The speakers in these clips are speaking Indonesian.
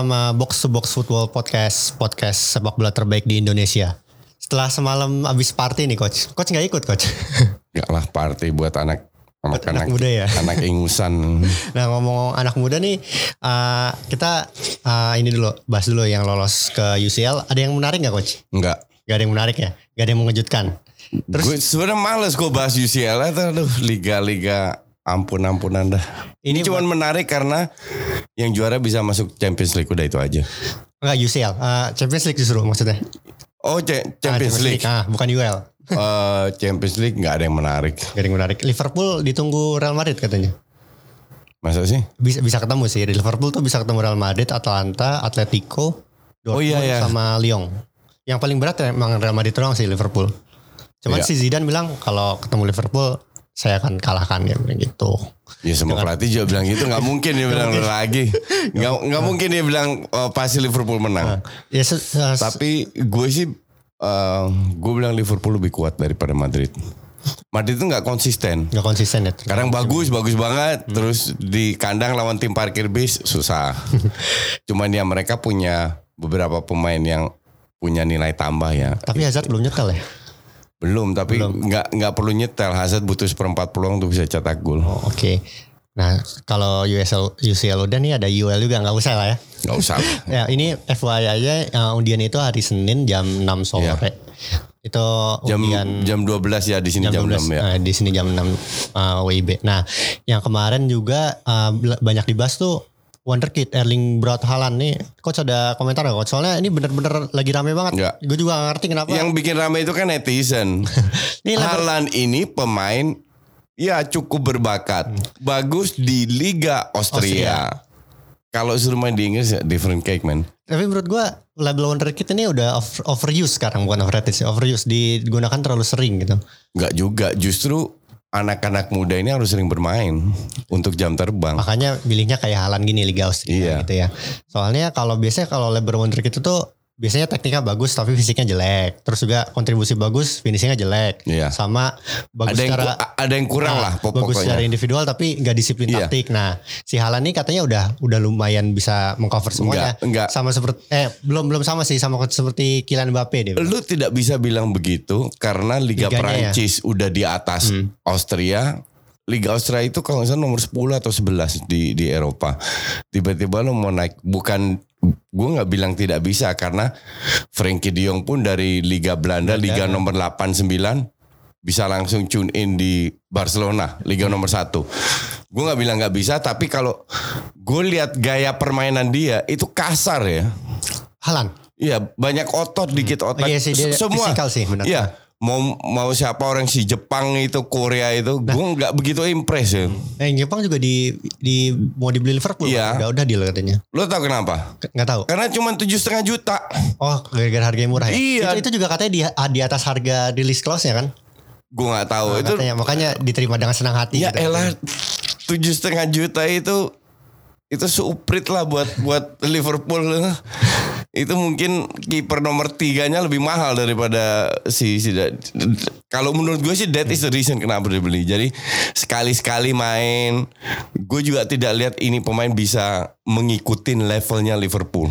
Bersama Box to Box Football Podcast, podcast sepak bola terbaik di Indonesia. Setelah semalam abis party nih coach, coach nggak ikut coach. Gak lah party buat anak Buat anak muda ya? Anak ingusan. nah ngomong anak muda nih, uh, kita uh, ini dulu bahas dulu yang lolos ke UCL. Ada yang menarik nggak coach? Enggak. Gak ada yang menarik ya? Gak ada yang mengejutkan. Terus Gue sebenarnya males gue bahas UCL itu aduh liga-liga ampun-ampunan dah. Ini Ini, cuman menarik karena yang juara bisa masuk Champions League udah itu aja. nggak UCL, uh, Champions League justru maksudnya. Oh Cha- Ah, Champions League. Ah, bukan UL. Eh, Champions League nggak ada yang menarik. Gak ada yang menarik. Liverpool ditunggu Real Madrid katanya. Masa sih? Bisa bisa ketemu sih. Di Liverpool tuh bisa ketemu Real Madrid, Atalanta, Atletico, Dortmund Oh, iya, iya. sama Lyon. Yang paling berat emang Real Madrid doang sih Liverpool. Cuman Iya. si Zidane bilang kalau ketemu Liverpool saya akan kalahkan ya gitu. Ya semua pelatih juga bilang gitu nggak mungkin dia bilang lagi nggak nggak mungkin dia bilang oh, pasti Liverpool menang. Ya se- se- Tapi gue sih eh, gue bilang Liverpool lebih kuat daripada Madrid. Madrid itu nggak konsisten. nggak konsisten ya. Kadang bagus, bagus banget. Terus di kandang lawan tim parkir bis susah. Cuman ya mereka punya beberapa pemain yang punya nilai tambah ya. Tapi Hazard belum nyetel ya. Belum, tapi nggak nggak perlu nyetel. Hazard butuh seperempat peluang untuk bisa cetak gol. Oh, Oke. Nah kalau USL UCL udah nih ada UL juga nggak usah lah ya. Nggak usah. Ya ini FYI aja uh, undian itu hari Senin jam 6 sore. Iya. Itu Jam undian jam 12 ya di sini jam, 6 ya. Nah, di sini jam 6 uh, WIB. Nah, yang kemarin juga uh, banyak dibahas tuh Wonderkid Erling Braut Haaland nih. Coach ada komentar gak coach? Soalnya ini bener-bener lagi rame banget. Enggak. Gue juga gak ngerti kenapa. Yang bikin ramai itu kan netizen. Haaland ini pemain ya cukup berbakat. Bagus di Liga Austria. Kalau suruh main di Inggris ya different cake man. Tapi menurut gue label Wonderkid ini udah over- overuse sekarang bukan overrated sih. Overuse digunakan terlalu sering gitu. Enggak juga, justru anak-anak muda ini harus sering bermain untuk jam terbang. Makanya pilihnya kayak Haaland gini Liga Austria Iya. gitu ya. Soalnya kalau biasanya kalau label Wonderkid itu tuh biasanya tekniknya bagus tapi fisiknya jelek. Terus juga kontribusi bagus, finishingnya jelek. Iya. Sama bagus Ada yang secara ada yang kurang Nah, lah Bagus secara pokoknya. individual tapi nggak disiplin Iya. taktik. Nah, si Haaland ini katanya udah udah lumayan bisa mengcover semuanya. Enggak, enggak. Sama seperti eh belum belum sama sih sama seperti Kylian Mbappe dia. Lu tidak bisa bilang begitu karena Liga Liganya ya. Prancis udah di atas Hmm. Austria. Liga Austria itu kalau nggak salah nomor 10 atau 11 di di Eropa. Tiba-tiba lu mau naik bukan gue nggak bilang tidak bisa karena Frankie De Jong pun dari Liga Belanda Liga nomor 8 9 bisa langsung tune in di Barcelona Liga nomor 1. Gue nggak bilang nggak bisa tapi kalau gue lihat gaya permainan dia itu kasar ya. Haaland. Iya banyak otot dikit otot Iya sih, dia semua sih, benar. Iya mau mau siapa orang si Jepang itu Korea itu Nah. gue nggak begitu impress ya Eh Jepang juga di di mau dibeli Liverpool. Iya. Udah udah deal katanya. lo tau kenapa Nggak tahu. karena cuma tujuh setengah juta Oh, gara-gara harganya murah ya. Iya. Itu, itu juga katanya di di atas harga release clause-nya kan? gue nggak tahu Nah, itu katanya makanya diterima dengan senang hati ya gitu. elah tujuh setengah juta itu itu suprit lah buat buat Liverpool itu mungkin kiper nomor tiganya lebih mahal daripada si, si kalau menurut gue sih that is the reason kenapa dia beli jadi sekali sekali main gue juga tidak lihat ini pemain bisa mengikutin levelnya Liverpool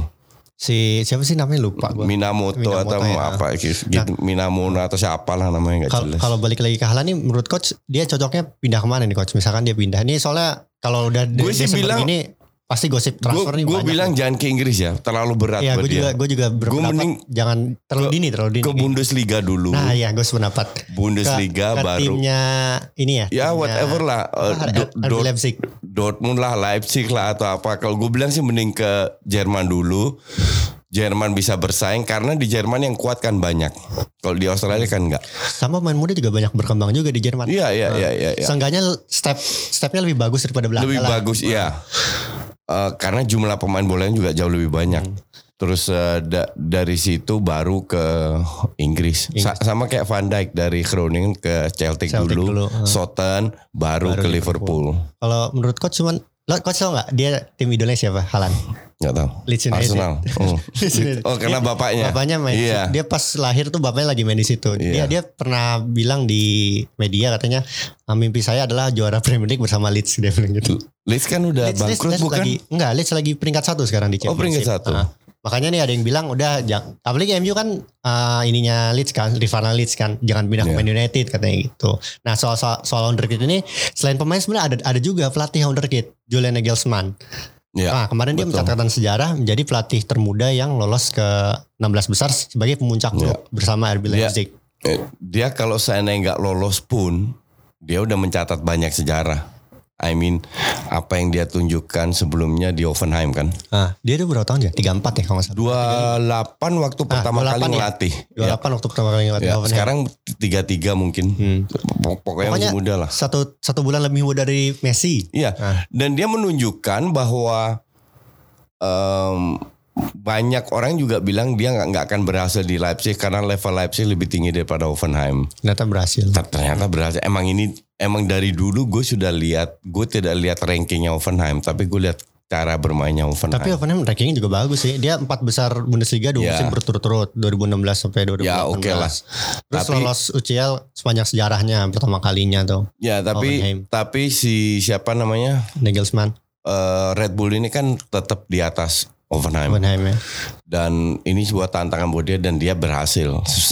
Si siapa sih namanya lupa gua. Minamoto, Minamoto atau ya. apa gitu, gitu Minamono atau siapa lah namanya nggak jelas Kalau balik lagi ke Haaland nih menurut coach dia cocoknya pindah ke mana nih coach? Misalkan dia pindah nih soalnya kalau udah Gue sih bilang- ini pasti gosip transfer nih gue banyak. bilang jangan ke Inggris ya terlalu berat Iya, buat gue juga gue juga berpendapat mending jangan terlalu ke- dini terlalu dini. ke Bundesliga dulu Nah, iya gue sependapat. Bundesliga ke, ke baru timnya ini ya. ya timnya- whatever lah Do- Dort- Leipzig. Dortmund lah Leipzig lah atau apa kalau gue bilang sih mending ke Jerman dulu Jerman bisa bersaing karena di Jerman yang kuat kan banyak. Kalau di Australia kan enggak. Sama pemain muda juga banyak berkembang juga di Jerman. Iya iya iya iya. iya. Seenggaknya step stepnya lebih bagus daripada Belanda Lebih lah. bagus iya. Eh, karena jumlah pemain bolanya juga jauh lebih banyak. Hmm. Terus eh, da- dari situ baru ke Inggris. Sa- sama kayak Van Dijk dari Groningen ke Celtic, Celtic dulu, dulu, eh. Southampton baru, Baru ke Liverpool. Liverpool. Kalau menurut coach cuman lo coach tau nggak dia tim idolanya siapa? Halan. Nggak tahu. Leeds United. Arsenal. Oh. Leeds United. oh karena bapaknya. Bapaknya main. Iya. Dia pas lahir tuh bapaknya lagi main di situ. Dia Iya. dia pernah bilang di media katanya "Ah, mimpi saya adalah juara Premier League bersama Leeds dia bilang gitu. Leeds kan udah Leeds, Leeds, bangkrut Leeds bukan? lagi enggak Leeds lagi peringkat satu sekarang di Oh, Championship. peringkat satu. Ah. Makanya nih ada yang bilang udah apalagi MU kan ah, ininya Leeds kan, rivalnya Leeds kan, jangan pindah ke Iya. Man United katanya gitu. Nah soal soal, soal wonderkid ini selain pemain sebenarnya ada ada juga pelatih wonderkid Julian Nagelsmann. Ya. Nah, kemarin dia betul. mencatatkan sejarah menjadi pelatih termuda yang lolos ke 16 besar sebagai pemuncak Iya. grup bersama RB Dia- Leipzig. Eh, Dia kalau seandainya nggak lolos pun dia udah mencatat banyak sejarah. I mean apa yang dia tunjukkan sebelumnya di Hoffenheim kan. Ah, dia tuh berapa tahun ya? 34 ya kalau nggak salah. 28 waktu pertama 28 kali ya? ngelatih. 28 waktu pertama kali ngelatih Ya, Hoffenheim. sekarang 33 mungkin. Hmm. Pok- Pokoknya, Pokoknya masih muda lah. Satu satu bulan lebih muda dari Messi. Iya. Ah. Dan dia menunjukkan bahwa em, banyak orang juga bilang dia nggak nggak akan berhasil di Leipzig karena level Leipzig lebih tinggi daripada Hoffenheim. Ternyata berhasil. Ter- Ternyata berhasil. Emang ini emang dari dulu gue sudah lihat, gue tidak lihat rankingnya Hoffenheim, tapi gue lihat cara bermainnya Hoffenheim. Tapi Hoffenheim rankingnya juga bagus sih. Dia empat besar Bundesliga dua Ya. musim berturut-turut 2016 sampai 2018. Ya, oke lah. Terus Tapi- lolos UCL sepanjang sejarahnya pertama kalinya tuh ya tapi Hoffenheim. tapi si siapa namanya Nagelsmann, eh, Red Bull ini kan tetap di atas Hoffenheim ya. dan ini sebuah tantangan buat dia dan dia berhasil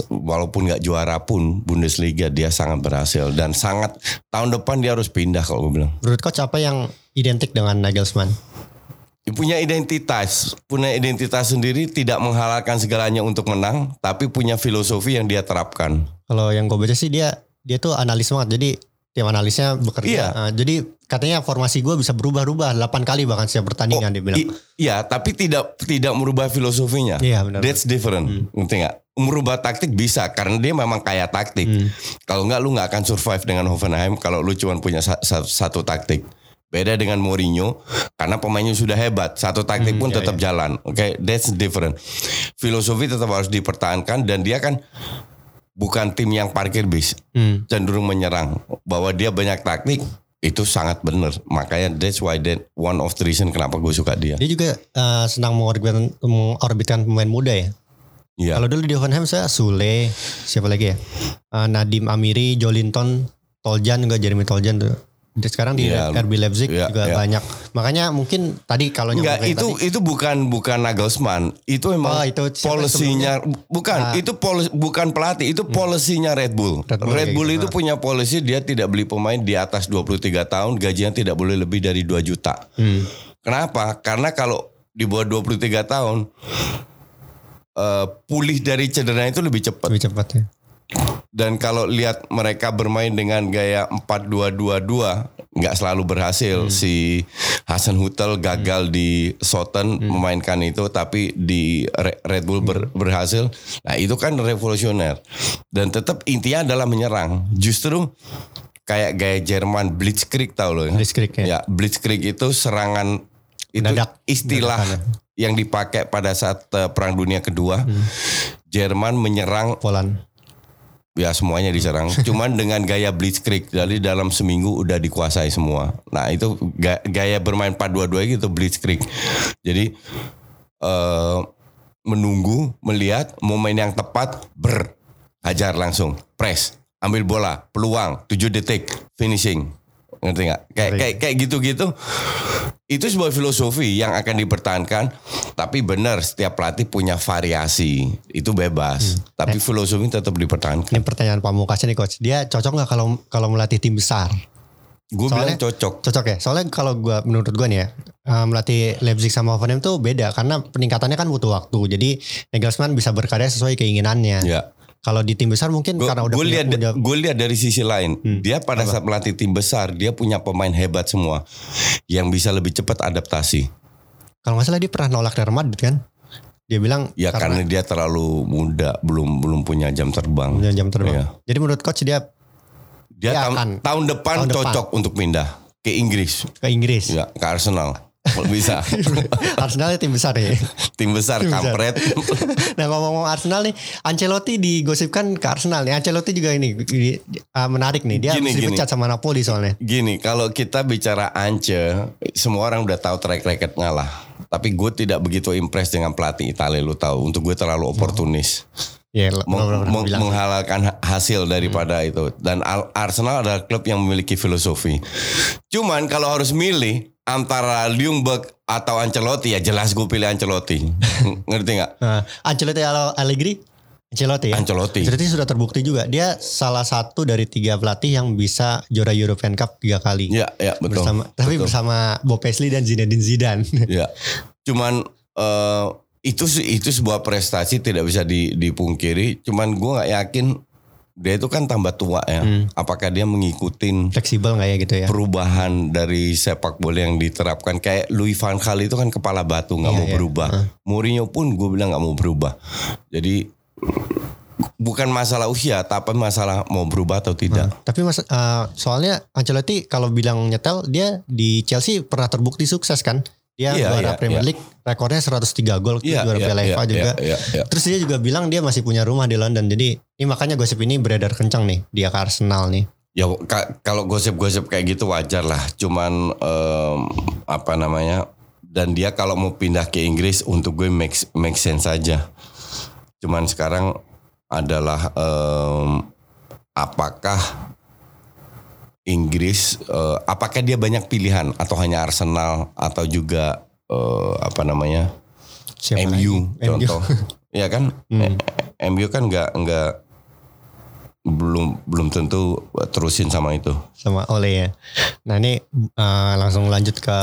walaupun nggak juara pun Bundesliga dia sangat berhasil dan sangat tahun depan dia harus pindah kalau gue bilang Menurut coach apa yang identik dengan Nagelsmann? Dia punya identitas punya identitas sendiri tidak menghalalkan segalanya untuk menang tapi punya filosofi yang dia terapkan Kalau yang gue baca sih dia dia tuh analis banget. Jadi tim analisnya bekerja. Iya. Ah, jadi katanya formasi gue bisa berubah-ubah 8 kali bahkan setiap pertandingan dia bilang. Iya tapi tidak tidak merubah filosofinya Iya benar. that's different ngerti nggak merubah taktik bisa karena dia memang kaya taktik Hmm. Kalau nggak lu nggak akan survive dengan Hoffenheim kalau lu cuma punya sa- sa- satu taktik. Beda dengan Mourinho karena pemainnya sudah hebat, satu taktik Hmm, pun iya, tetap jalan. Oke, that's different. Filosofi tetap harus dipertahankan dan dia kan bukan tim yang parkir bis, Hmm. cenderung menyerang. Bahwa dia banyak taktik itu sangat benar. Makanya that's why that one of the reason kenapa gue suka dia. Dia juga eh, senang mengorbitkan, mengorbitkan pemain muda ya. Iya. Kalau dulu di Hoffenheim saya Sule, siapa lagi ya? Eh, Nadim Amiri, Jolinton, Toljan juga Jeremy Toljan tuh. Dan sekarang di Iya. RB Leipzig Iya, juga iya. banyak. Makanya mungkin tadi kalau Enggak, itu tadi, itu bukan bukan Nagelsmann. Itu emang Oh, itu polisinya bukan, Ah. itu poli- bukan pelatih, itu polisinya Red Bull. Red Red Bull Bull, kayak gitu. itu punya polisi dia tidak beli pemain di atas 23 tahun, gajinya tidak boleh lebih dari 2 juta. Hmm. Kenapa? Karena kalau di bawah 23 tahun eh, pulih dari cedera itu lebih cepat. lebih cepat ya. Dan kalau lihat mereka bermain dengan gaya 4-2-2-2 nggak selalu berhasil. Si Hasan Hutel gagal di Soton memainkan itu tapi di Re- Red Bull ber- berhasil. Nah, itu kan revolusioner. Dan tetap intinya adalah menyerang. Justru kayak gaya Jerman Blitzkrieg tahu loh ya. Blitzkrieg ya. Ya, Blitzkrieg itu serangan itu Mendadak. istilah Dadakan yang dipakai pada saat eh, Perang Dunia Kedua. Jerman menyerang Poland. Ya semuanya diserang. Cuman dengan gaya blitzkrieg. Jadi dalam seminggu udah dikuasai semua. Nah itu ga- gaya bermain 4-2-2 gitu blitzkrieg. Jadi eh menunggu, melihat momen yang tepat, ber hajar langsung, press, ambil bola, peluang, 7 detik, finishing. Ngerti nggak? Kayak Ngerti. kayak kayak gitu-gitu. Itu sebuah filosofi yang akan dipertahankan. Tapi benar setiap pelatih punya variasi. Itu bebas. Tapi filosofi tetap dipertahankan. Ini pertanyaan pamungkasnya nih coach. Dia cocok nggak kalau kalau melatih tim besar? Gue bilang cocok. Cocok ya. Soalnya kalau gua menurut gua nih ya, eh, melatih Leipzig sama Hoffenheim tuh beda karena peningkatannya kan butuh waktu. Jadi Nagelsmann bisa berkarya sesuai keinginannya. Ya. Kalau di tim besar mungkin Gue karena udah punya- lihat gue lihat dari sisi lain. Hmm. Dia pada saat melatih tim besar, dia punya pemain hebat semua yang bisa lebih cepat adaptasi. Kalau nggak salah dia pernah nolak Real Madrid kan? Dia bilang Ya karena, dia terlalu muda, belum belum punya jam terbang. punya jam terbang. Iya. Jadi menurut coach dia Dia Dia tahun, akan. tahun depan Tahun depan. cocok untuk pindah ke Inggris. ke Inggris. Ya, ke Arsenal. Kalau bisa. Arsenal tim besar ya. Tim besar Tim besar. kampret. nah ngomong-ngomong Arsenal nih, Ancelotti digosipkan ke Arsenal nih. Ancelotti juga ini uh, menarik nih. Dia Gini, gini. dipecat sama Napoli soalnya. Gini, kalau kita bicara Ance, semua orang udah tahu track record ngalah. Tapi gue tidak begitu impress dengan pelatih Italia, lu tahu. Untuk gue terlalu oportunis. Ya, Meng- meng- menghalalkan ha- hasil daripada itu. Dan Al- Arsenal adalah klub yang memiliki filosofi. Cuman kalau harus milih antara Ljungberg atau Ancelotti, ya jelas gue pilih Ancelotti. Ngerti nggak? Nah, Ancelotti atau Allegri? Ancelotti ya. Ancelotti. Ancelotti sudah terbukti juga. Dia salah satu dari tiga pelatih yang bisa juara European Cup tiga kali. Ya, ya betul. bersama tapi Betul. bersama Bob Paisley dan Zinedine Zidane. Ya, cuman eh, itu itu sebuah prestasi tidak bisa di- dipungkiri. Cuman gue nggak yakin dia itu kan tambah tua ya. Hmm. Apakah dia mengikutin Fleksibel nggak ya gitu ya? perubahan dari sepak bola yang diterapkan kayak Louis van Gaal itu kan kepala batu nggak Iya, mau iya. berubah. Mourinho pun gue bilang nggak mau berubah. Jadi bukan masalah usia, tapi masalah mau berubah atau tidak. Tapi mas, eh, soalnya Ancelotti kalau bilang nyetel dia di Chelsea pernah terbukti sukses kan? Dia Iya, juara iya, Premier iya. League, rekornya 103 gol, Iya, juara iya, Piala FA juga. iya, iya, iya. Terus dia juga bilang dia masih punya rumah di London. Jadi ini makanya gosip ini beredar kencang nih dia ke Arsenal nih. Ya ka- kalau gosip-gosip kayak gitu wajar lah. Cuman em, apa namanya? Dan dia kalau mau pindah ke Inggris untuk gue make make sense aja. Cuman sekarang adalah em, apakah Inggris eh, apakah dia banyak pilihan atau hanya Arsenal atau juga eh, apa namanya? Siapa MU lagi? contoh. ya kan? Hmm. MU kan nggak nggak belum belum tentu terusin sama itu. sama Ole ya. Nah ini eh, langsung lanjut ke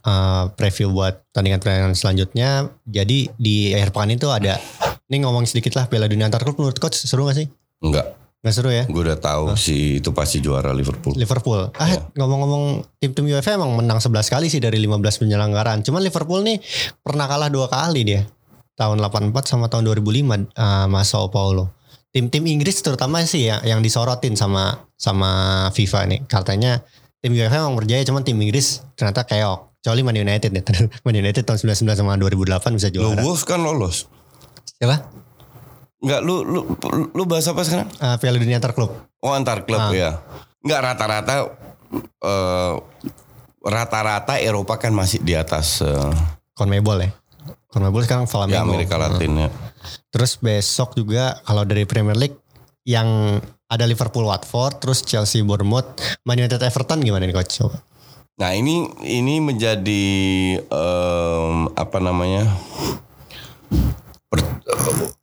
eh, preview buat pertandingan-pertandingan selanjutnya. Jadi di akhir pekan itu ada, ini ngomong sedikit lah Piala Dunia antar klub menurut coach seru gak sih? Enggak, Gak seru ya? gue udah tahu si itu pasti juara Liverpool. Liverpool. Ah, Iya. ngomong-ngomong tim-tim UEFA emang menang 11 kali sih dari 15 penyelenggaraan. Cuman Liverpool nih pernah kalah dua kali dia. Tahun 84 sama tahun 2005 uh, sama Sao Paulo. Tim-tim Inggris terutama sih ya yang disorotin sama sama FIFA nih. Katanya tim UEFA emang berjaya cuman tim Inggris ternyata keok. Kecuali Man United nih. Man United tahun 99 sama 2008 bisa Lo juara. Wolves kan lolos. Siapa? Enggak, lu lu lu bahas apa sekarang? Uh, Piala Dunia antar klub. Oh antar klub Ah. ya. Enggak rata-rata eh, rata-rata Eropa kan masih di atas eh, CONMEBOL ya. CONMEBOL sekarang Flamengo. ya Amerika Latin ya. Terus besok juga kalau dari Premier League yang ada Liverpool Watford, terus Chelsea Bournemouth, Man United Everton gimana nih coach? Coba. Nah ini ini menjadi em, apa namanya per-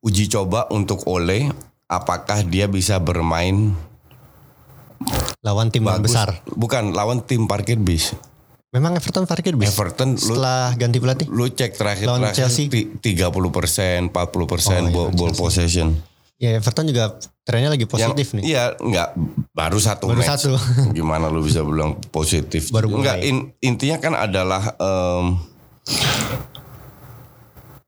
uji coba untuk Ole apakah dia bisa bermain Lawan tim bagus besar. bukan lawan tim parkir bis Memang Everton parkir bis. Everton lu, Setelah ganti pelatih. lu cek terakhir Lawan terakhir Chelsea. ti- 30 persen 40 persen Oh, iya, ball, possession Ya Everton juga trennya lagi positif Yang- nih. Iya, enggak baru satu Baru match. satu. Gimana lu bisa bilang positif? Baru enggak in- intinya kan adalah em,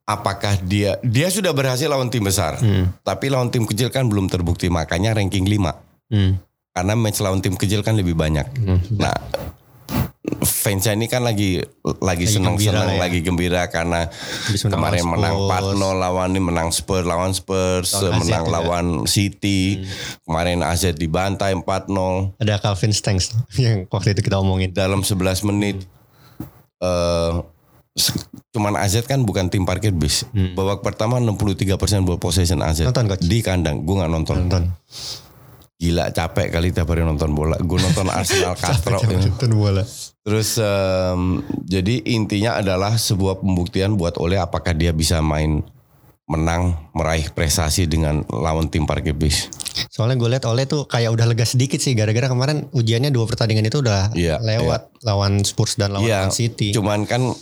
apakah dia dia sudah berhasil lawan tim besar. Hmm. Tapi lawan tim kecil kan belum terbukti makanya ranking 5. Hmm. Karena match lawan tim kecil kan lebih banyak. Hmm. Nah, fansnya ini kan lagi lagi Lagi senang-senang, gembira ya. lagi gembira karena menang kemarin lawan menang Spurs. 4-0 lawan ini menang Spurs lawan Spurs, Lawan AZ menang juga. lawan City. Kemarin AZ dibantai 4-0 Ada Calvin Stengs yang waktu itu kita omongin. dalam 11 menit. eh se- cuman AZ kan bukan tim parkir bis. Babak pertama 63% ball possession AZ. Hmm. Nonton, Coach? Di kandang, gue nggak nonton. Nonton. Gila capek kali tiap hari nonton bola. Gue nonton Arsenal Castro. ya. Nonton bola. Terus em, jadi intinya adalah sebuah pembuktian buat Ole apakah dia bisa main menang meraih prestasi dengan lawan tim parkir bis. Soalnya gue lihat Ole tuh kayak udah lega sedikit sih gara-gara kemarin ujiannya dua pertandingan itu udah Iya, lewat lawan Spurs dan lawan Iya, Man City. Cuman kan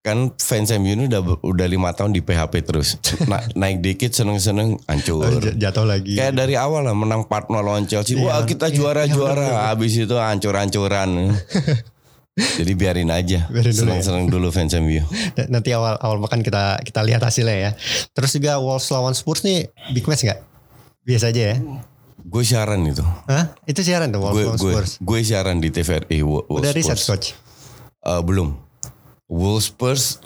kan fans MU ini udah udah lima tahun di PHP terus. Na- naik dikit seneng-seneng hancur. J- jatuh lagi. Kayak dari awal lah menang 4-0 lawan Chelsea. Wah Iya, kita iya, juara iya, juara. Habis itu hancur-hancuran. Jadi biarin aja. Ya. Senang-senang dulu fans MU. Nanti awal awal pekan kita kita lihat hasilnya ya. Terus juga Wolves lawan Spurs nih big match nggak? Biasa aja ya. Gue siaran itu. Hah? Itu siaran tuh Wolves lawan Spurs. gue siaran di TVRI. Wo- Wolves Udah riset Spurs. coach. Eh, belum. Wolves Spurs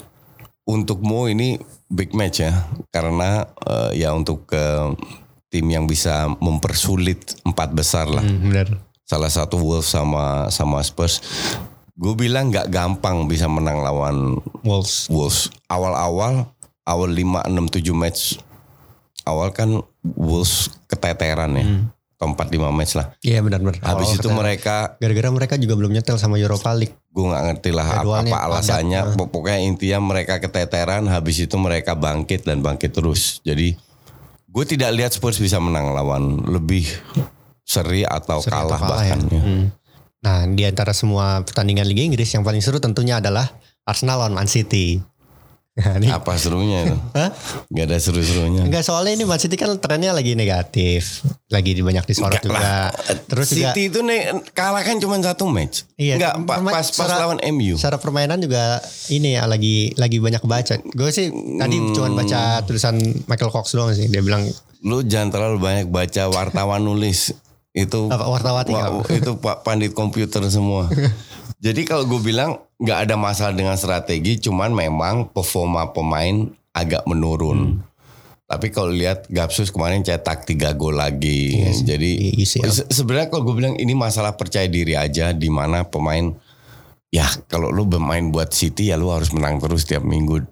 untuk Mo ini big match ya. Karena eh, ya untuk eh, tim yang bisa mempersulit empat besar lah. Hmm, benar. Salah satu Wolves sama sama Spurs. Gue bilang nggak gampang bisa menang lawan Wolves. Wolves. Awal-awal, awal 5, 6, 7 match. Awal kan Wolves keteteran ya. Atau 4, 5 match lah. Iya benar-benar. Habis Awal-awal itu kata- mereka, gara-gara mereka juga belum nyetel sama Europa League. gue nggak ngerti lah apa, Jadwalnya apa padat. alasannya. Pokoknya intinya mereka keteteran, habis itu mereka bangkit dan bangkit terus. Jadi gue tidak lihat Spurs bisa menang lawan lebih seri atau Seri atau kalah, kalah bahkan. ya. ya. Hmm. Nah, di antara semua pertandingan Liga Inggris yang paling seru tentunya adalah Arsenal lawan Man City. Nah, Apa serunya itu? Hah? Gak ada seru-serunya. Enggak soalnya ini Man City kan trennya lagi negatif, lagi banyak disorot Enggak juga. Terus juga City itu nih kalah kan cuma satu match. Iya, Enggak pas pas secara- lawan MU. secara permainan juga ini ya lagi lagi banyak baca. Gue sih tadi Hmm. cuma baca tulisan Michael Cox doang sih. Dia bilang Lu jangan terlalu banyak baca wartawan nulis. Itu apa wartawati apa? itu pak pandit komputer semua. Jadi kalau gue bilang nggak ada masalah dengan strategi, cuman memang performa pemain agak menurun. Tapi kalau lihat Gapsus kemarin cetak tiga gol lagi, jadi di UCL. se- sebenarnya kalau gue bilang ini masalah percaya diri aja, di mana pemain ya kalau lu bermain buat City ya lu harus menang terus tiap minggu,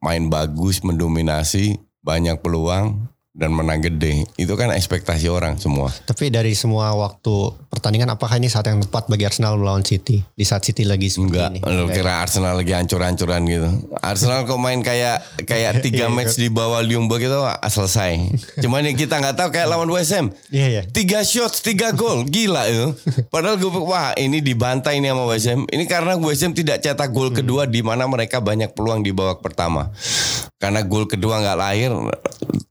main bagus, mendominasi, banyak peluang dan menang gede. Itu kan ekspektasi orang semua. Tapi dari semua waktu pertandingan apakah ini saat yang tepat bagi Arsenal melawan City di saat City lagi seperti Enggak, ini? lu kira Arsenal lagi hancur-hancuran gitu. Arsenal kok main kayak kayak tiga Iya, match di bawah Ljungberg itu ah, selesai. Cuman yang kita nggak tahu kayak lawan West Ham. Iya ya. Tiga shots, tiga gol, gila itu. Padahal gue wah ini dibantai ini sama West Ham. Ini karena West Ham tidak cetak gol kedua di mana mereka banyak peluang di babak pertama. Karena gol kedua nggak lahir,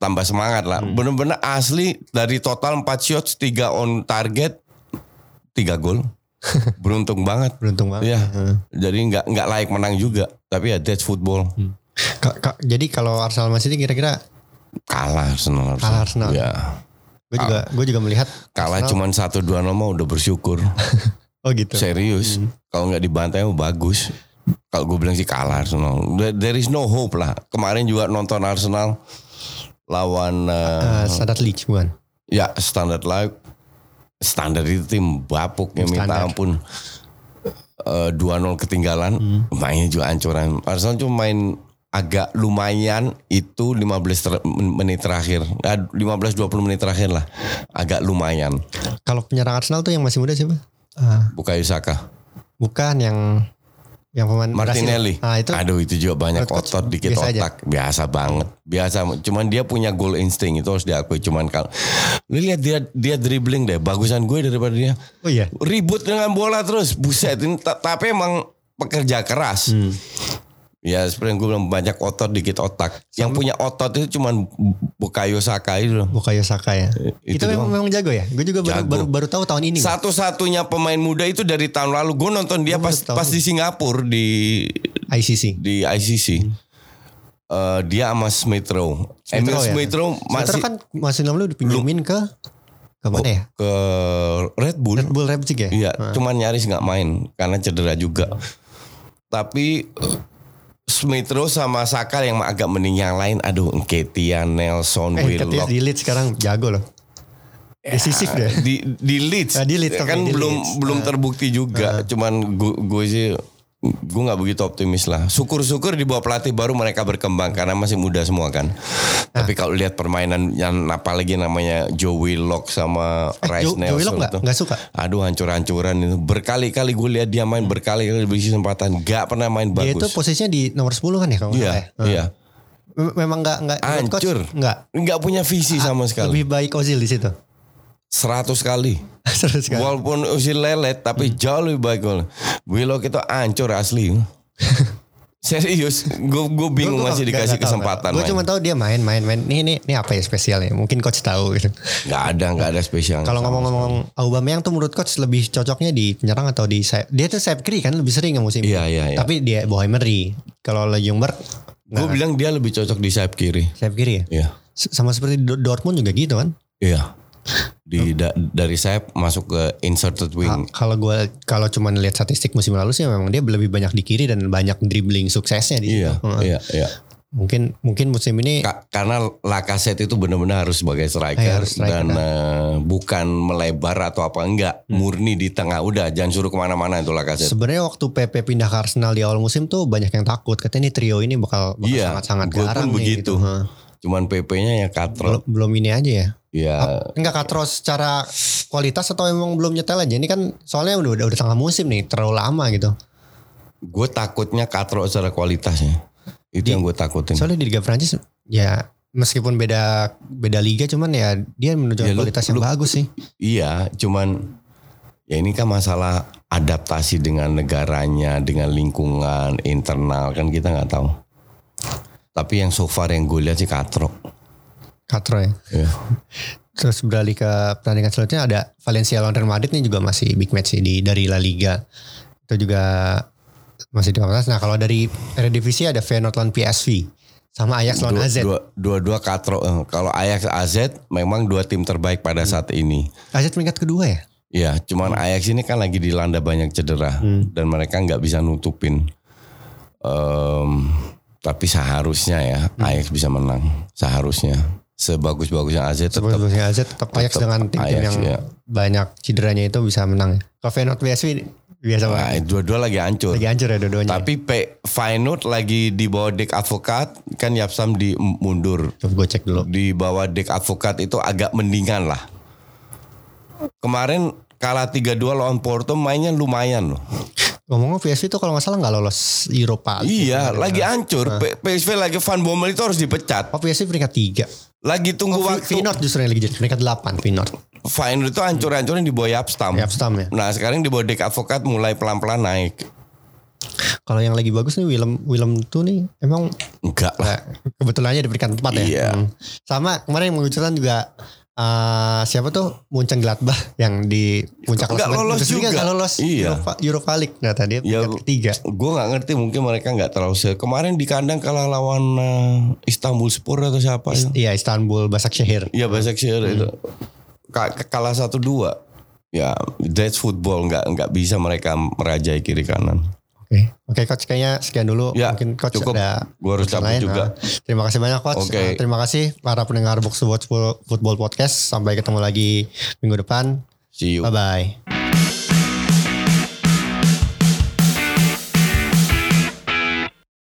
tambah semangat lah. Bener-bener asli dari total 4 shots, 3 on target, 3 gol. Beruntung banget. Beruntung banget. Iya. Jadi nggak nggak layak menang juga. Tapi ya that's football. Ka- ka- jadi kalau Arsenal Man City kira-kira Kalah Arsenal. Kalah Arsenal. Ya. gue juga gue juga melihat Kalah cuman satu dua nomor udah bersyukur. oh gitu. Serius. Kalau nggak dibantai bagus. Kalau gue bilang sih kalah Arsenal. There is no hope lah. Kemarin juga nonton Arsenal lawan eh, Eh, Standard League bukan? ya Standard Life. Standar itu tim bapuk yang minta Standard. ampun. Eh, 2-0 ketinggalan, mainnya juga hancuran. Arsenal cuma main agak lumayan itu 15 ter- menit terakhir. Ah, 15-20 menit terakhir lah. Agak lumayan. Kalau penyerang Arsenal tuh yang masih muda siapa? Ah, Bukayo Saka. bukan yang yang pemain Martinelli. Brasil. Ah itu Aduh itu juga banyak Coach, otot dikit biasa aja. otak. Biasa banget. Biasa. Cuman dia punya goal insting itu harus diakui. Cuman kalau lu lihat dia dia dribbling deh. Bagusan gue daripada dia. oh iya. Ribut dengan bola terus. Buset. Ini, ta- tapi emang pekerja keras. Hmm. Ya seperti yang gue bilang banyak otot dikit otak. Yang punya otot itu cuman Bukayo Saka itu loh. Bukayo Saka ya. Itu Itu, memang, memang jago ya. Gue juga baru, Jago. baru baru tahu tahun ini. Satu-satunya pemain muda itu dari tahun lalu. Gue nonton dia Gua pas pas di Singapura di ICC. di ICC. Eh, dia sama Smith Rowe. Emil Rowe ya? Smith Rowe Masih, masih kan masih lalu dipinjemin ke ke mana ya? ke Red Bull. Red Bull Leipzig ya? Iya, cuman nyaris nggak main karena cedera juga. Tapi eh, Smith Rowe sama Saka yang agak mending yang lain, aduh, Nketiah, Nelson, Eh, Ketia Willock. di Leeds sekarang jago loh. Decisif deh. di di Leeds, Ah, di Leeds, kan di belum Leeds. belum Ah. terbukti juga. Cuman gue sih gue nggak begitu optimis lah. Syukur-syukur di bawah pelatih baru mereka berkembang karena masih muda semua kan. Ah. Tapi kalau lihat permainan yang apalagi namanya Joe Willock sama Eh, Rice Joe, Joe Nelson Willock nggak itu. nggak suka. Aduh hancur-hancuran itu. Berkali-kali gue lihat dia main berkali-kali diberi kesempatan. Gak pernah main Dia itu bagus. posisinya di nomor 10 kan ya kalau Iya, ya? iya. Mem- Memang nggak nggak menurut coach, Hancur. nggak. Nggak punya visi sama sekali. Lebih baik Ozil di situ. 100 kali. Seru sekali. Walaupun usil lelet tapi Hmm. jauh lebih baik gol. Willock itu hancur asli. Serius, gue gue bingung Gua- gua masih nggak- dikasih nggak tahu, kesempatan Gue cuma tahu dia main, main, main. Nih, nih, nih apa ya spesialnya? Mungkin coach tahu gitu. Nggak ada, nggak ada spesial. Kalau ngomong-ngomong Aubameyang tuh menurut coach lebih cocoknya di penyerang atau di sayap? Dia tuh sayap kiri kan lebih sering ya musim. ini. Iya, iya, iya. Tapi dia bawa Emery. Kalau Ljungberg Gue bilang dia lebih cocok di sayap kiri. sayap kiri ya. Iya, Sama seperti Do- Dortmund juga gitu kan. iya. Di da- dari sayap masuk ke inserted wing. Ka- Kalau gue kalau cuma lihat statistik musim lalu sih memang dia lebih banyak di kiri dan banyak dribbling suksesnya di Iya, situ. Iya, iya. Mungkin mungkin musim ini Ka- karena Lacazette itu benar-benar harus sebagai striker, Iya, harus striker, dan eh, bukan melebar atau apa enggak, Hmm. murni di tengah. Udah, jangan suruh ke mana-mana itu Lacazette. sebenarnya waktu PP pindah ke Arsenal di awal musim tuh banyak yang takut. Katanya ini trio ini bakal, Iya, sangat-sangat gua pun garang nih begitu. gitu. Cuman PP-nya ya katro. Belum, belum ini aja ya. Ya, Enggak katro secara kualitas atau emang belum nyetel aja. Ini kan soalnya udah udah, udah tengah musim nih, terlalu lama gitu. gue takutnya katro secara kualitasnya. Itu yang gue takutin. Soalnya di Liga Prancis ya meskipun beda beda liga cuman ya dia menunjukkan Ya, lu- kualitas yang lu- bagus sih. Iya, cuman ya ini kan masalah adaptasi dengan negaranya, dengan lingkungan internal kan kita nggak tahu. Tapi yang so far yang gue lihat sih katro. Katro ya. Ya. Terus beralih ke pertandingan selanjutnya ada Valencia lawan Real Madrid ini juga masih big match sih di dari La Liga. Itu juga masih di atas. Nah kalau dari Eredivisie ada Feyenoord lawan PSV sama Ajax lawan Dua, AZ. dua, dua-dua katro. Eh, Kalau Ajax AZ memang dua tim terbaik pada saat ini. AZ peringkat kedua ya? Ya, cuman Ajax ini kan lagi dilanda banyak cedera dan mereka nggak bisa nutupin. Em, tapi seharusnya ya Ajax bisa menang. Seharusnya. Sebagus-bagusnya AZ tetap Sebelumnya AZ tetap Ajax tetap dengan tim-tim Ajax, yang ya. banyak cederanya itu bisa menang. Kalau Feyenoord PSV biasa Nah, banget. dua-dua lagi hancur. Lagi hancur ya dua-duanya. Tapi P, Feyenoord lagi di bawah Dek Advokat kan Yapsam di mundur. Coba gue cek dulu. Di bawah Dek Advokat itu agak mendingan lah. Kemarin kalah 3-2 lawan Porto mainnya lumayan loh. Ngomong-ngomong PSV itu kalau nggak salah nggak lolos. League. Iya, lagi hancur. Nah. PSV lagi Van Bommel itu harus dipecat. Oh PSV peringkat tiga. Lagi tunggu Oh, waktu. Feyenoord justru yang lagi jadi peringkat delapan. Feyenoord. Feyenoord itu hancur-hancurin di bawah Yapstam. Yapstam ya. Nah sekarang di bawah Dek Advokat mulai pelan-pelan naik. Kalau yang lagi bagus nih Willem Willem tuh nih emang Enggak lah. Nah, kebetulan aja di peringkat 4 ya. Iya. Hmm. Sama kemarin yang mengucurkan juga eh, siapa tuh Munchen Gladbach yang di puncak Nggak klasemen. lolos juga. nggak lolos Iya. Europa, Europa League kata dia Ya, peringkat ketiga. Gue nggak ngerti mungkin mereka nggak terlalu se Kemarin di kandang kalah lawan eh, Istanbul Spor atau siapa ya? Iya Istanbul Başakşehir. Iya Başakşehir Hmm. itu. Ka- kalah satu dua. Ya, that's football nggak nggak bisa mereka merajai kiri kanan. Oke, oke coach kayaknya sekian dulu. Ya, Mungkin coach cukup. ada Gua harus cabut lain. juga. Nah, terima kasih banyak coach. Oke. Nah, terima kasih para pendengar Box Football Podcast. Sampai ketemu lagi minggu depan. See you. Bye bye.